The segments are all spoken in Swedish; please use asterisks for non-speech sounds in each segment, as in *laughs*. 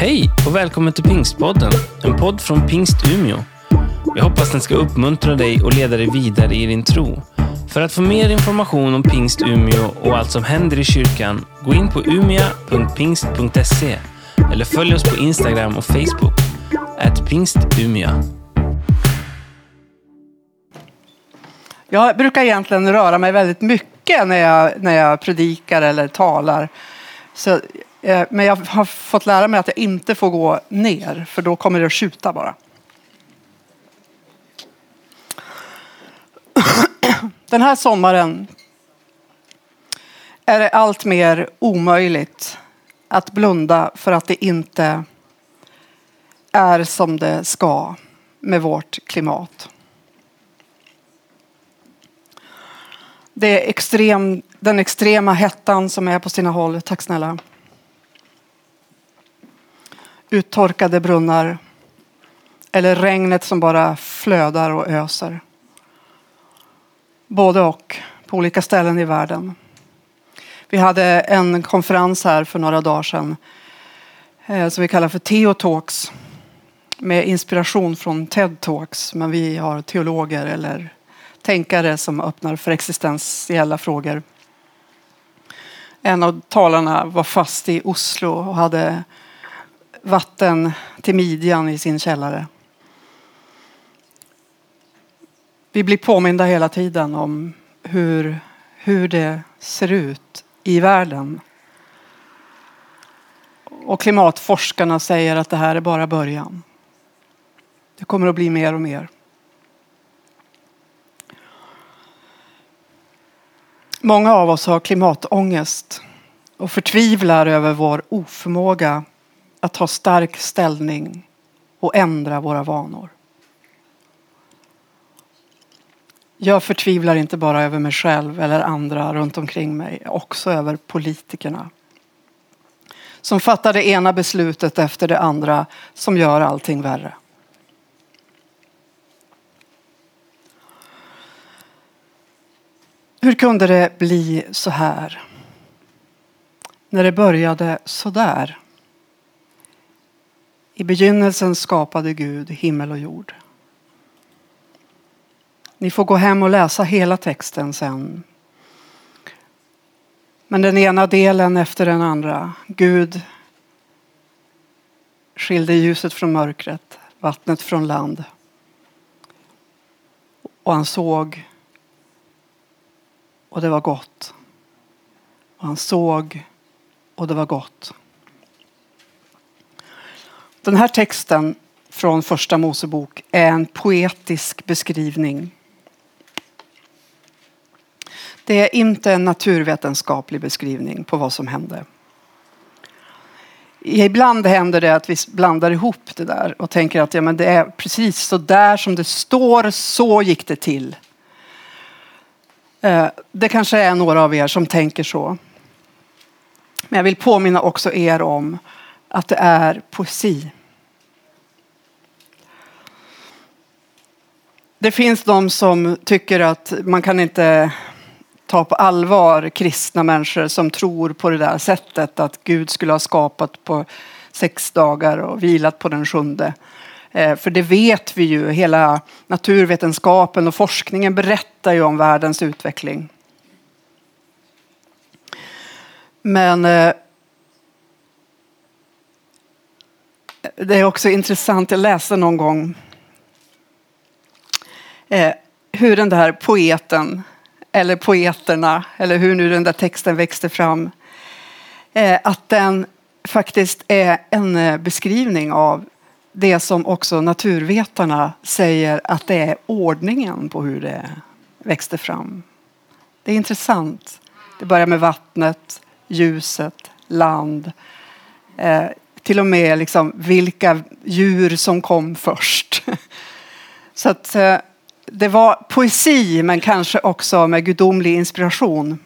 Hej och välkommen till Pingstpodden, en podd från Pingst Umeå. Jag hoppas den ska uppmuntra dig och leda dig vidare i din tro. För att få mer information om Pingst Umeå och allt som händer i kyrkan, gå in på umia.pingst.se eller följ oss på Instagram och Facebook, at pingstumia. Jag brukar egentligen röra mig väldigt mycket när jag, när jag predikar eller talar. Så, Eh, men jag har fått lära mig att jag inte får gå ner för då kommer det att skjuta bara. *clears throat* Den här sommaren är det allt mer omöjligt att blunda för att det inte är som det ska med vårt klimat. Det är extrem, den extrema hettan som är på sina håll. Tack snälla. Uttorkade brunnar. Eller regnet som bara flödar och öser. Både och på olika ställen i världen. Vi hade en konferens här för några dagar sedan eh, som vi kallar för Theo Talks med inspiration från TED Talks. Men vi har teologer eller tänkare som öppnar för existentiella frågor. En av talarna var fast i Oslo och hade vatten till midjan i sin källare. Vi blir påminda hela tiden om hur, hur det ser ut i världen. Och klimatforskarna säger att det här är bara början. Det kommer att bli mer och mer. Många av oss har klimatångest och förtvivlar över vår oförmåga att ta stark ställning och ändra våra vanor. Jag förtvivlar inte bara över mig själv eller andra runt omkring mig, också över politikerna. Som fattar det ena beslutet efter det andra som gör allting värre. Hur kunde det bli så här? När det började så där. I begynnelsen skapade Gud himmel och jord. Ni får gå hem och läsa hela texten sen. Men den ena delen efter den andra. Gud skilde ljuset från mörkret, vattnet från land. Och han såg och det var gott. Och han såg och det var gott. Den här texten från första Mosebok är en poetisk beskrivning. Det är inte en naturvetenskaplig beskrivning på vad som hände. Ibland händer det att vi blandar ihop det där och tänker att ja, men det är precis så där som det står, så gick det till. Eh, det kanske är några av er som tänker så. Men jag vill påminna också er om att det är poesi. Det finns de som tycker att man kan inte ta på allvar kristna människor som tror på det där sättet att Gud skulle ha skapat på sex dagar och vilat på den sjunde. Eh, för det vet vi ju, hela naturvetenskapen och forskningen berättar ju om världens utveckling. Men eh, det är också intressant, jag läste någon gång eh, hur den där poeten, eller poeterna, eller hur nu den där texten växte fram, eh, att den faktiskt är en eh, beskrivning av det som också naturvetarna säger att det är ordningen på hur det växte fram. Det är intressant. Det börjar med vattnet, ljuset, land. Eh, till och med liksom vilka djur som kom först. *laughs* Så att eh, det var poesi men kanske också med gudomlig inspiration.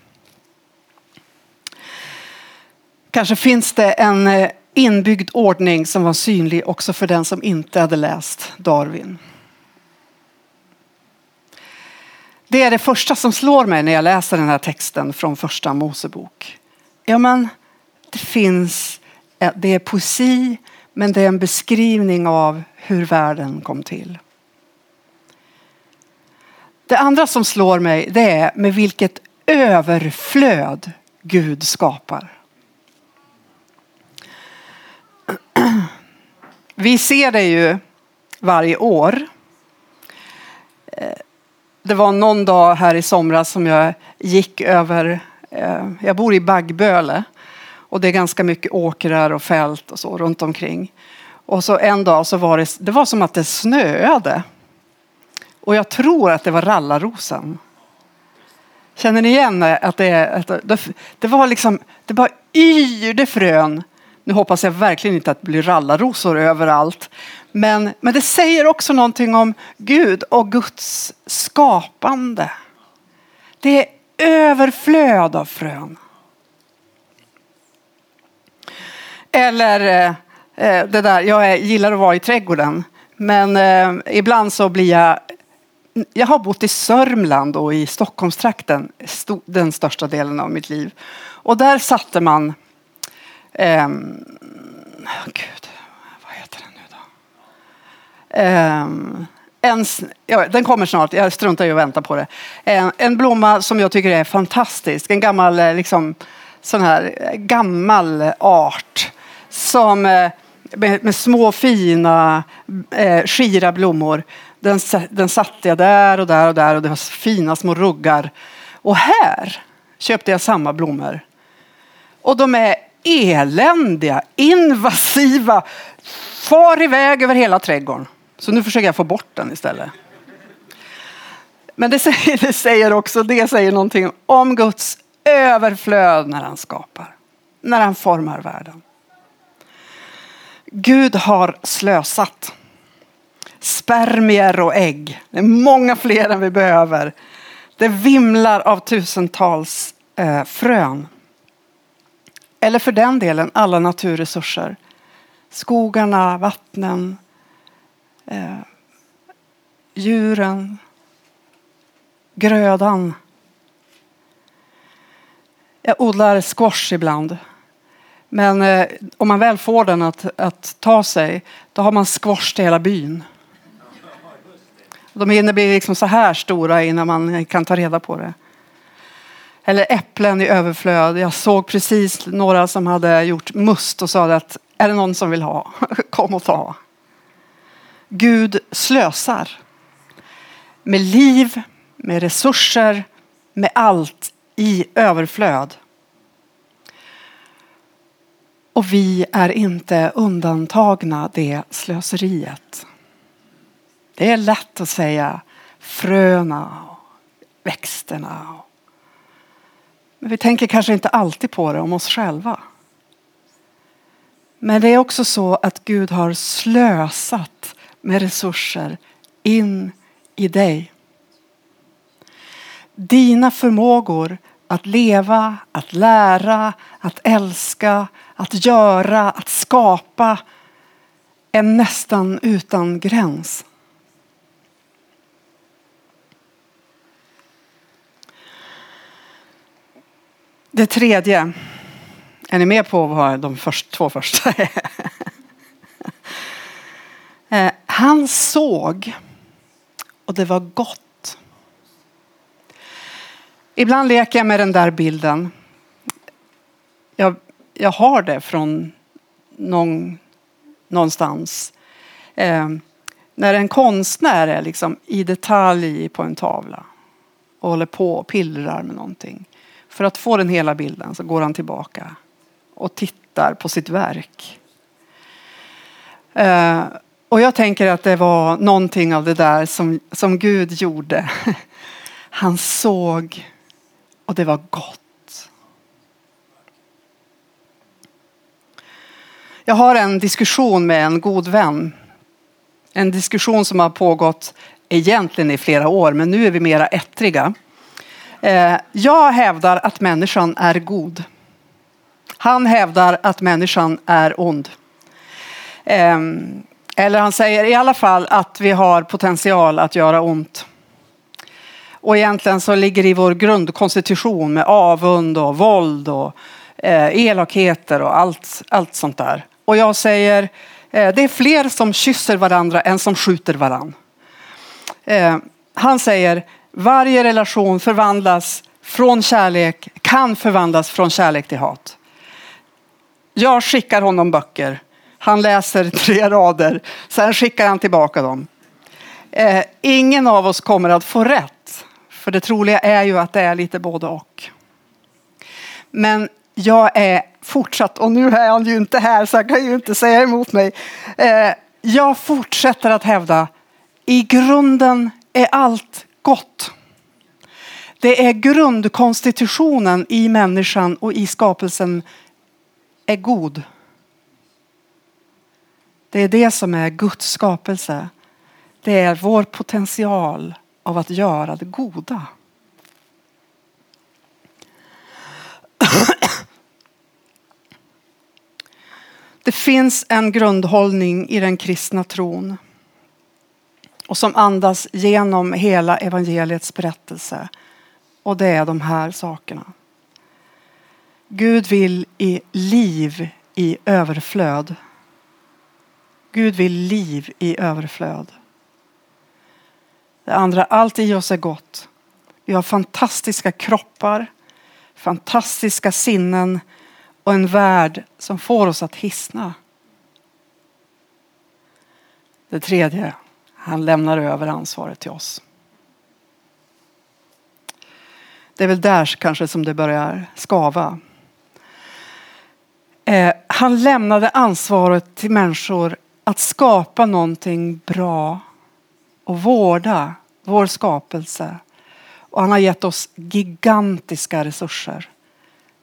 Kanske finns det en eh, inbyggd ordning som var synlig också för den som inte hade läst Darwin. Det är det första som slår mig när jag läser den här texten från första Mosebok. Ja, men det finns, Eh, det är poesi, Men det är en beskrivning av hur världen kom till. Det andra som slår mig det är med vilket överflöd Gud skapar. Vi ser det ju varje år. Eh, det var någon dag här i somras som jag gick över, eh, jag bor i Baggböle och det är ganska mycket åkrar och fält och så runt omkring. Och så en dag så var det, det var som att det snöade. Och jag tror att det var rallarrosen. Känner ni igen att det, att det var liksom, det bara yrde frön. Nu hoppas jag verkligen inte att det blir rallarrosor överallt. Men, men det säger också någonting om Gud och Guds skapande. Det är överflöd av frön. Eller eh, eh, det där, jag gillar att vara i trädgården. Men eh, ibland så blir jag jag har bott i Sörmland och i Stockholmstrakten den största delen av mitt liv. Och där satte man... Eh, Gud, vad heter den nu då? Eh, en, ja, den kommer snart, jag struntar i att vänta på det. En, en blomma som jag tycker är fantastisk. En gammal, eh, liksom, sån här eh, gammal art. Som eh, med, med små fina eh, skira blommor den, den satte jag där och där och där och det var fina små ruggar. Och här köpte jag samma blommor. Och de är eländiga, invasiva, far iväg över hela trädgården. Så nu försöker jag få bort den istället. Men det säger, *laughs* det säger också det säger någonting om Guds överflöd när han skapar, när han formar världen. Gud har slösat spermier och ägg. Det är många fler än vi behöver. Det vimlar av tusentals eh, frön. Eller för den delen alla naturresurser. Skogarna, vattnen, eh, djuren, grödan. Jag odlar squash ibland. Men eh, om man väl får den att, att ta sig, då har man squash till hela byn. De hinner bli liksom så här stora innan man kan ta reda på det. Eller äpplen i överflöd. Jag såg precis några som hade gjort must och sa att är det någon som vill ha, *laughs* kom och ta. Gud slösar med liv, med resurser, med allt i överflöd. Och vi är inte undantagna det slöseriet. Det är lätt att säga fröna och växterna. Men vi tänker kanske inte alltid på det om oss själva. Men det är också så att Gud har slösat med resurser in i dig. Dina förmågor att leva, att lära, att älska, att göra, att skapa är nästan utan gräns. Det tredje. Är ni med på vad de först, två första är? *laughs* Eh, han såg och det var gott. Ibland leker jag med den där bilden. Jag, jag har det från någon, någonstans. Eh, när en konstnär är liksom i detalj på en tavla och håller på och pillrar med någonting. För att få den hela bilden så går han tillbaka och tittar på sitt verk. Eh, och jag tänker att det var någonting av det där som, som Gud gjorde. *laughs* Han såg och det var gott. Jag har en diskussion med en god vän. En diskussion som har pågått egentligen i flera år men nu är vi mera ettriga. Eh, jag hävdar att människan är god. Han hävdar att människan är ond. Ehm, eller han säger i alla fall att vi har potential att göra ont. Och egentligen så ligger det i vår grundkonstitution med avund och våld och eh, elakheter och allt, allt sånt där. Och jag säger eh, det är fler som kysser varandra än som skjuter varandra. Eh, han säger varje relation förvandlas från kärlek, kan förvandlas från kärlek till hat. Jag skickar honom böcker. Han läser *laughs* tre rader. Sen skickar han tillbaka dem. Eh, ingen av oss kommer att få rätt. För det troliga är ju att det är lite både och. Men jag är fortsatt, och nu är han ju inte här så han kan ju inte säga emot mig. Eh, jag fortsätter att hävda, i grunden är allt gott. Det är grundkonstitutionen i människan och i skapelsen är god. Det är det som är Guds skapelse. Det är vår potential av att göra det goda. Finns en grundhållning i den kristna tron och som andas genom hela evangeliets berättelse. Och det är de här sakerna. Gud vill i liv i överflöd. Gud vill liv i överflöd. Det andra, allt i oss är gott. Vi har fantastiska kroppar, fantastiska sinnen och en värld som får oss att hisna. Det tredje, han lämnar över ansvaret till oss. Det är väl där kanske som det börjar skava. Eh, han lämnade ansvaret till människor att skapa någonting bra och vårda vår skapelse. Och han har gett oss gigantiska resurser.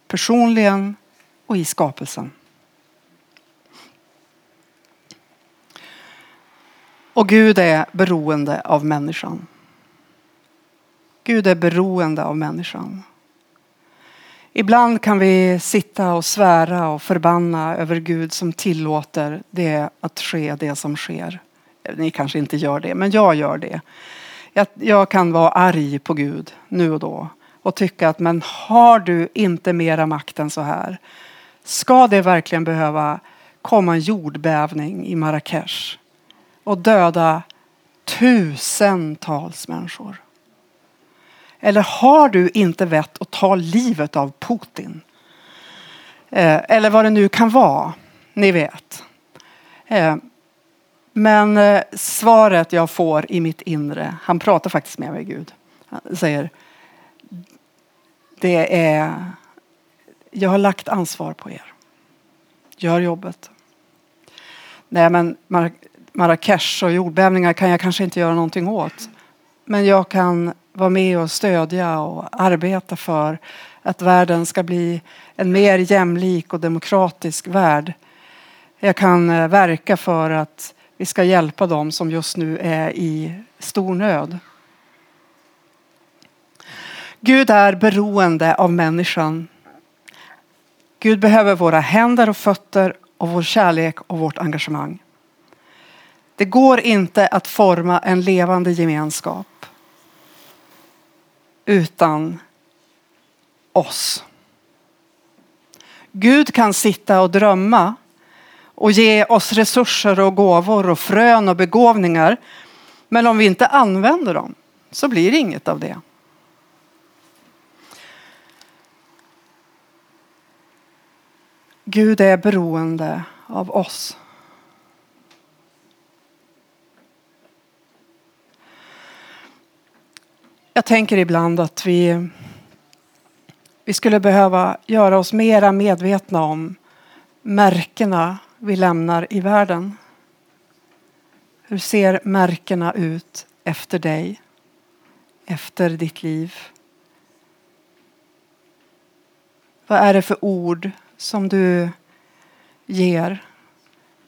Personligen och i skapelsen. Och Gud är beroende av människan. Gud är beroende av människan. Ibland kan vi sitta och svära och förbanna över Gud som tillåter det att ske, det som sker. Ni kanske inte gör det, men jag gör det. Jag, jag kan vara arg på Gud nu och då och tycka att men har du inte mera makt än så här? Ska det verkligen behöva komma en jordbävning i Marrakesh och döda tusentals människor? Eller har du inte vett att ta livet av Putin? Eh, eller vad det nu kan vara. Ni vet. Eh, men eh, svaret jag får i mitt inre, han pratar faktiskt med mig Gud. Han säger, det är, jag har lagt ansvar på er. Gör jobbet. Nej men Marrakesh och jordbävningar kan jag kanske inte göra någonting åt. Men jag kan vara med och stödja och arbeta för att världen ska bli en mer jämlik och demokratisk värld. Jag kan eh, verka för att vi ska hjälpa dem som just nu är i stor nöd. Gud är beroende av människan. Gud behöver våra händer och fötter och vår kärlek och vårt engagemang. Det går inte att forma en levande gemenskap utan oss. Gud kan sitta och drömma och ge oss resurser och gåvor och frön och begåvningar. Men om vi inte använder dem så blir det inget av det. Gud är beroende av oss. Jag tänker ibland att vi, vi skulle behöva göra oss mera medvetna om märkena vi lämnar i världen. Hur ser märkena ut efter dig? Efter ditt liv? Vad är det för ord som du ger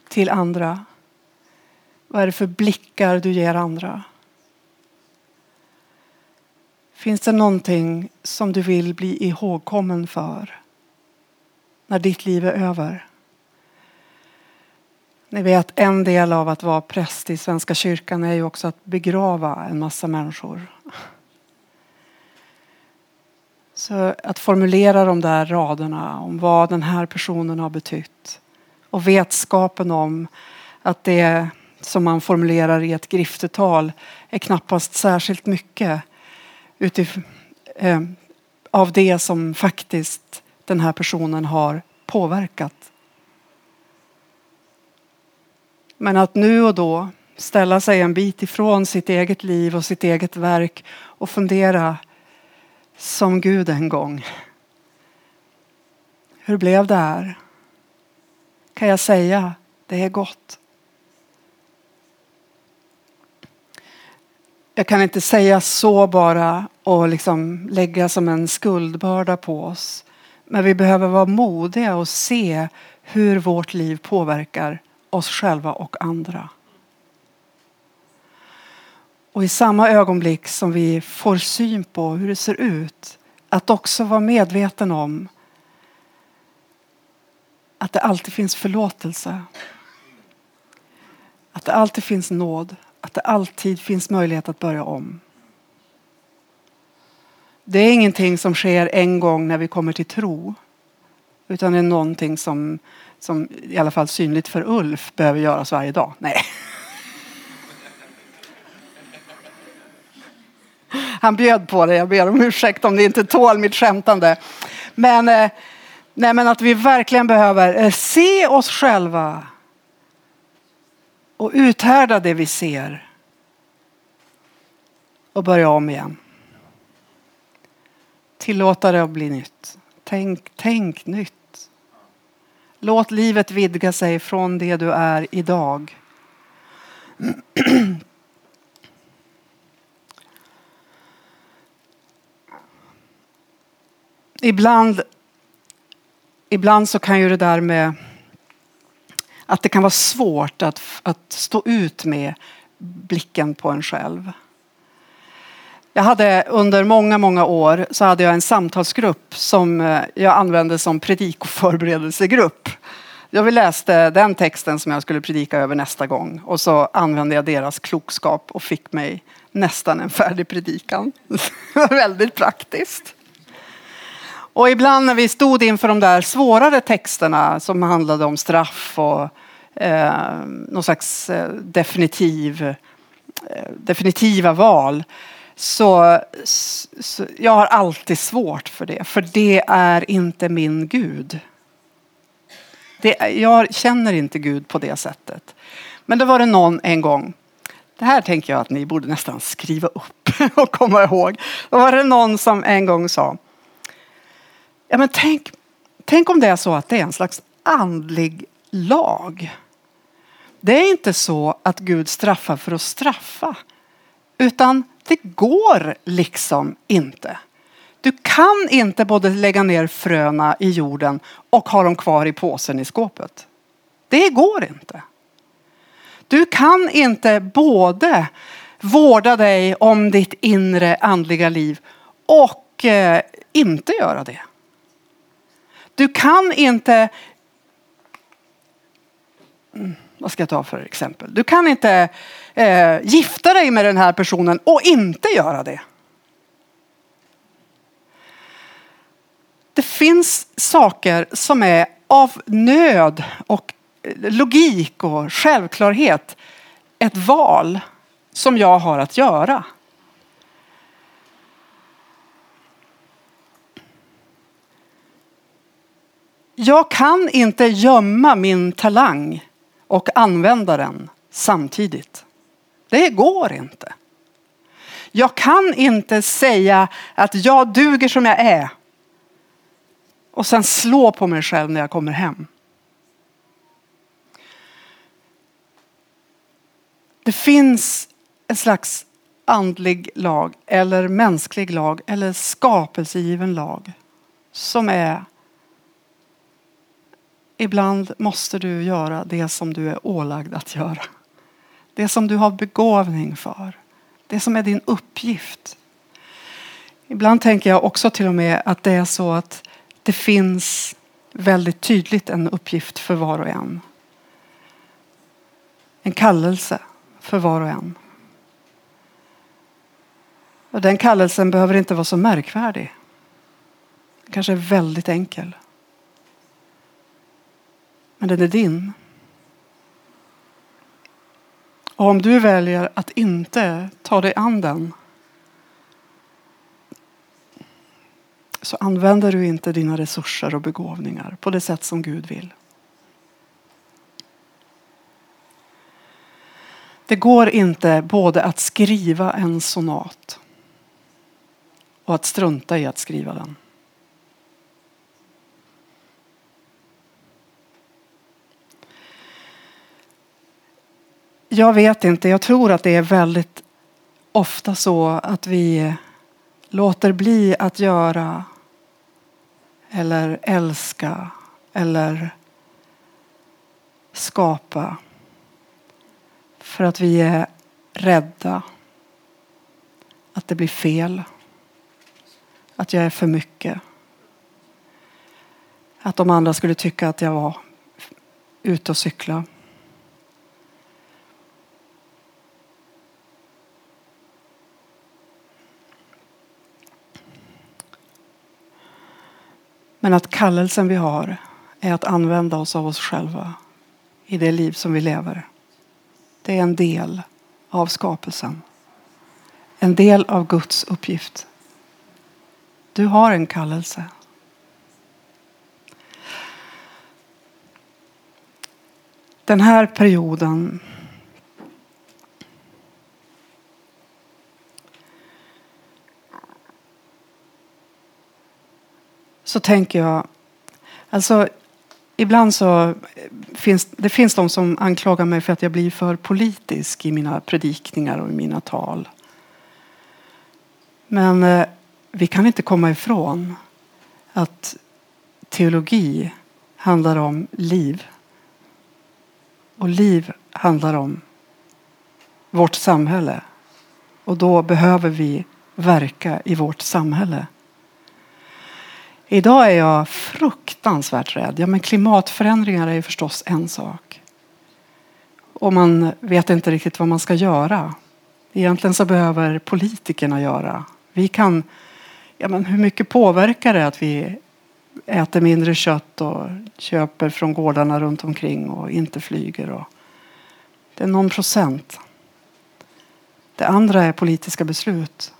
till andra? Vad är det för blickar du ger andra? Finns det någonting som du vill bli ihågkommen för när ditt liv är över? Ni vet en del av att vara präst i Svenska kyrkan är ju också att begrava en massa människor. Så att formulera de där raderna om vad den här personen har betytt och vetskapen om att det som man formulerar i ett griftetal är knappast särskilt mycket utif- eh, av det som faktiskt den här personen har påverkat. Men att nu och då ställa sig en bit ifrån sitt eget liv och sitt eget verk och fundera som Gud en gång. Hur blev det här? Kan jag säga det är gott? Jag kan inte säga så bara och liksom lägga som en skuldbörda på oss. Men vi behöver vara modiga och se hur vårt liv påverkar oss själva och andra. Och i samma ögonblick som vi får syn på hur det ser ut, att också vara medveten om att det alltid finns förlåtelse. Att det alltid finns nåd, att det alltid finns möjlighet att börja om. Det är ingenting som sker en gång när vi kommer till tro. Utan det är någonting som, som i alla fall synligt för Ulf behöver göras varje dag. Nej. Han bjöd på det. Jag ber om ursäkt om ni inte tål mitt skämtande. Men, eh, nej, men att vi verkligen behöver eh, se oss själva och uthärda det vi ser och börja om igen. Tillåta det att bli nytt. Tänk, tänk nytt. Låt livet vidga sig från det du är idag. *clears throat* ibland, ibland så kan ju det där med att det kan vara svårt att, att stå ut med blicken på en själv. Jag hade under många, många år så hade jag en samtalsgrupp som eh, jag använde som predikoförberedelsegrupp. Jag läste den texten som jag skulle predika över nästa gång och så använde jag deras klokskap och fick mig nästan en färdig predikan. *laughs* Det var väldigt praktiskt. Och ibland när vi stod inför de där svårare texterna som handlade om straff och eh, någon slags eh, definitiv, eh, definitiva val. Så, så jag har alltid svårt för det, för det är inte min Gud. Det, jag känner inte Gud på det sättet. Men då var det någon en gång, det här tänker jag att ni borde nästan skriva upp *laughs* och komma ihåg. Då var det någon som en gång sa, ja men tänk, tänk om det är så att det är en slags andlig lag. Det är inte så att Gud straffar för att straffa. Utan det går liksom inte. Du kan inte både lägga ner fröna i jorden och ha dem kvar i påsen i skåpet. Det går inte. Du kan inte både vårda dig om ditt inre andliga liv och eh, inte göra det. Du kan inte mm, vad ska jag ta för exempel? Du kan inte eh, gifta dig med den här personen och inte göra det. Det finns saker som är av nöd och eh, logik och självklarhet ett val som jag har att göra. Jag kan inte gömma min talang och använda den samtidigt. Det går inte. Jag kan inte säga att jag duger som jag är och sen slå på mig själv när jag kommer hem. Det finns en slags andlig lag eller mänsklig lag eller skapelsegiven lag som är Ibland måste du göra det som du är ålagd att göra. Det som du har begåvning för. Det som är din uppgift. Ibland tänker jag också till och med att det är så att det finns väldigt tydligt en uppgift för var och en. En kallelse för var och en. Och den kallelsen behöver inte vara så märkvärdig. Den kanske är väldigt enkel. Men den är din. Och om du väljer att inte ta dig an den så använder du inte dina resurser och begåvningar på det sätt som Gud vill. Det går inte både att skriva en sonat och att strunta i att skriva den. Jag vet inte, jag tror att det är väldigt ofta så att vi låter bli att göra eller älska eller skapa för att vi är rädda att det blir fel. Att jag är för mycket. Att de andra skulle tycka att jag var ute och cykla. Men att kallelsen vi har är att använda oss av oss själva i det liv som vi lever. Det är en del av skapelsen. En del av Guds uppgift. Du har en kallelse. Den här perioden så tänker jag, alltså ibland så finns det finns de som anklagar mig för att jag blir för politisk i mina predikningar och i mina tal. Men eh, vi kan inte komma ifrån att teologi handlar om liv. Och liv handlar om vårt samhälle. Och då behöver vi verka i vårt samhälle. Idag är jag fruktansvärt rädd. Ja, men klimatförändringar är ju förstås en sak. Och man vet inte riktigt vad man ska göra. Egentligen så behöver politikerna göra. Vi kan, ja, men hur mycket påverkar det att vi äter mindre kött och köper från gårdarna runt omkring och inte flyger? Och det är någon procent. Det andra är politiska beslut.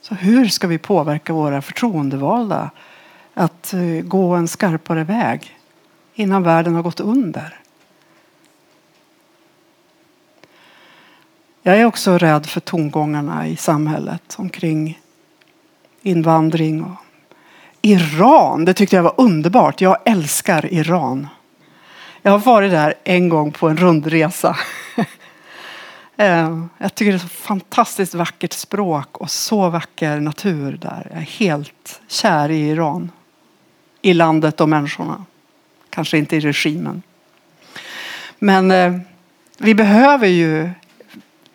Så hur ska vi påverka våra förtroendevalda att eh, gå en skarpare väg innan världen har gått under. Jag är också rädd för tongångarna i samhället omkring invandring. Och Iran, det tyckte jag var underbart. Jag älskar Iran. Jag har varit där en gång på en rundresa. *laughs* Eh, jag tycker det är så fantastiskt vackert språk och så vacker natur där. Jag är helt kär i Iran i landet och människorna. Kanske inte i regimen. Men eh, vi behöver ju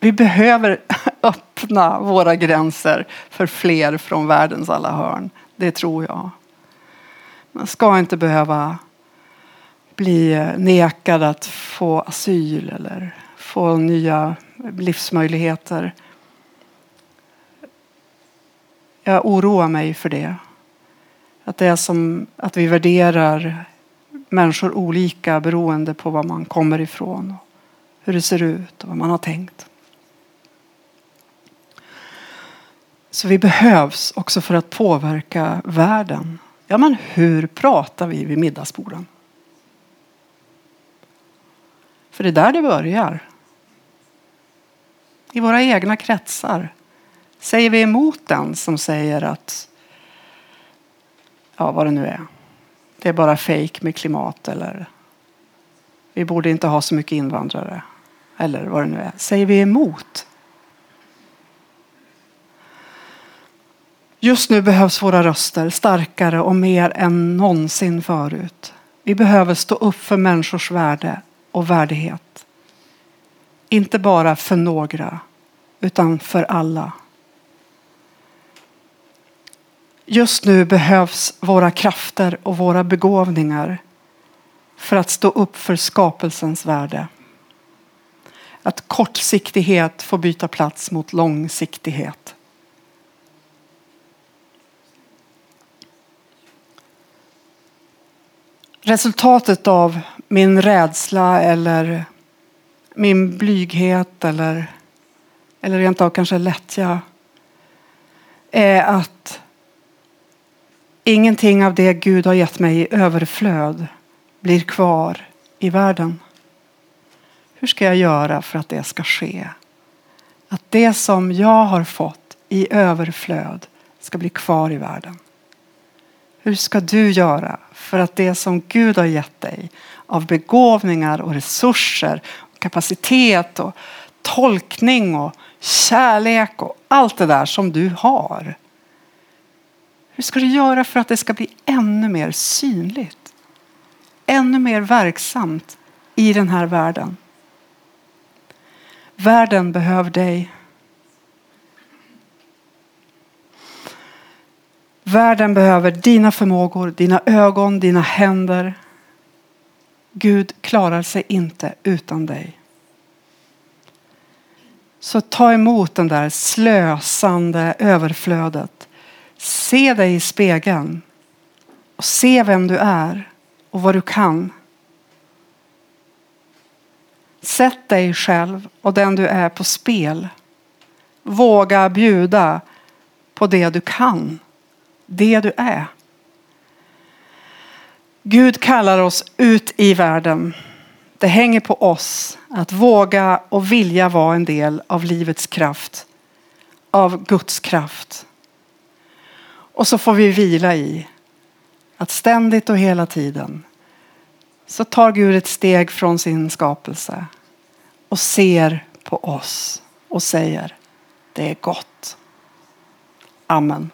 vi behöver *laughs* öppna våra gränser för fler från världens alla hörn. Det tror jag. Man ska inte behöva bli eh, nekad att få asyl eller få nya livsmöjligheter. Jag oroar mig för det. Att det är som att vi värderar människor olika beroende på var man kommer ifrån, hur det ser ut och vad man har tänkt. Så vi behövs också för att påverka världen. Ja, men hur pratar vi vid middagsborden? För det är där det börjar. I våra egna kretsar. Säger vi emot den som säger att ja, vad det nu är. Det är bara fejk med klimat eller vi borde inte ha så mycket invandrare. Eller vad det nu är. Säger vi emot? Just nu behövs våra röster starkare och mer än någonsin förut. Vi behöver stå upp för människors värde och värdighet. Inte bara för några, utan för alla. Just nu behövs våra krafter och våra begåvningar för att stå upp för skapelsens värde. Att kortsiktighet får byta plats mot långsiktighet. Resultatet av min rädsla eller min blyghet eller, eller rent av kanske lättja är att ingenting av det Gud har gett mig i överflöd blir kvar i världen. Hur ska jag göra för att det ska ske? Att det som jag har fått i överflöd ska bli kvar i världen. Hur ska du göra för att det som Gud har gett dig av begåvningar och resurser, kapacitet och tolkning och kärlek och allt det där som du har. Hur ska du göra för att det ska bli ännu mer synligt? Ännu mer verksamt i den här världen. Världen behöver dig. Världen behöver dina förmågor, dina ögon, dina händer. Gud klarar sig inte utan dig. Så ta emot den där slösande överflödet. Se dig i spegeln och se vem du är och vad du kan. Sätt dig själv och den du är på spel. Våga bjuda på det du kan, det du är. Gud kallar oss ut i världen. Det hänger på oss att våga och vilja vara en del av livets kraft, av Guds kraft. Och så får vi vila i att ständigt och hela tiden så tar Gud ett steg från sin skapelse och ser på oss och säger det är gott. Amen.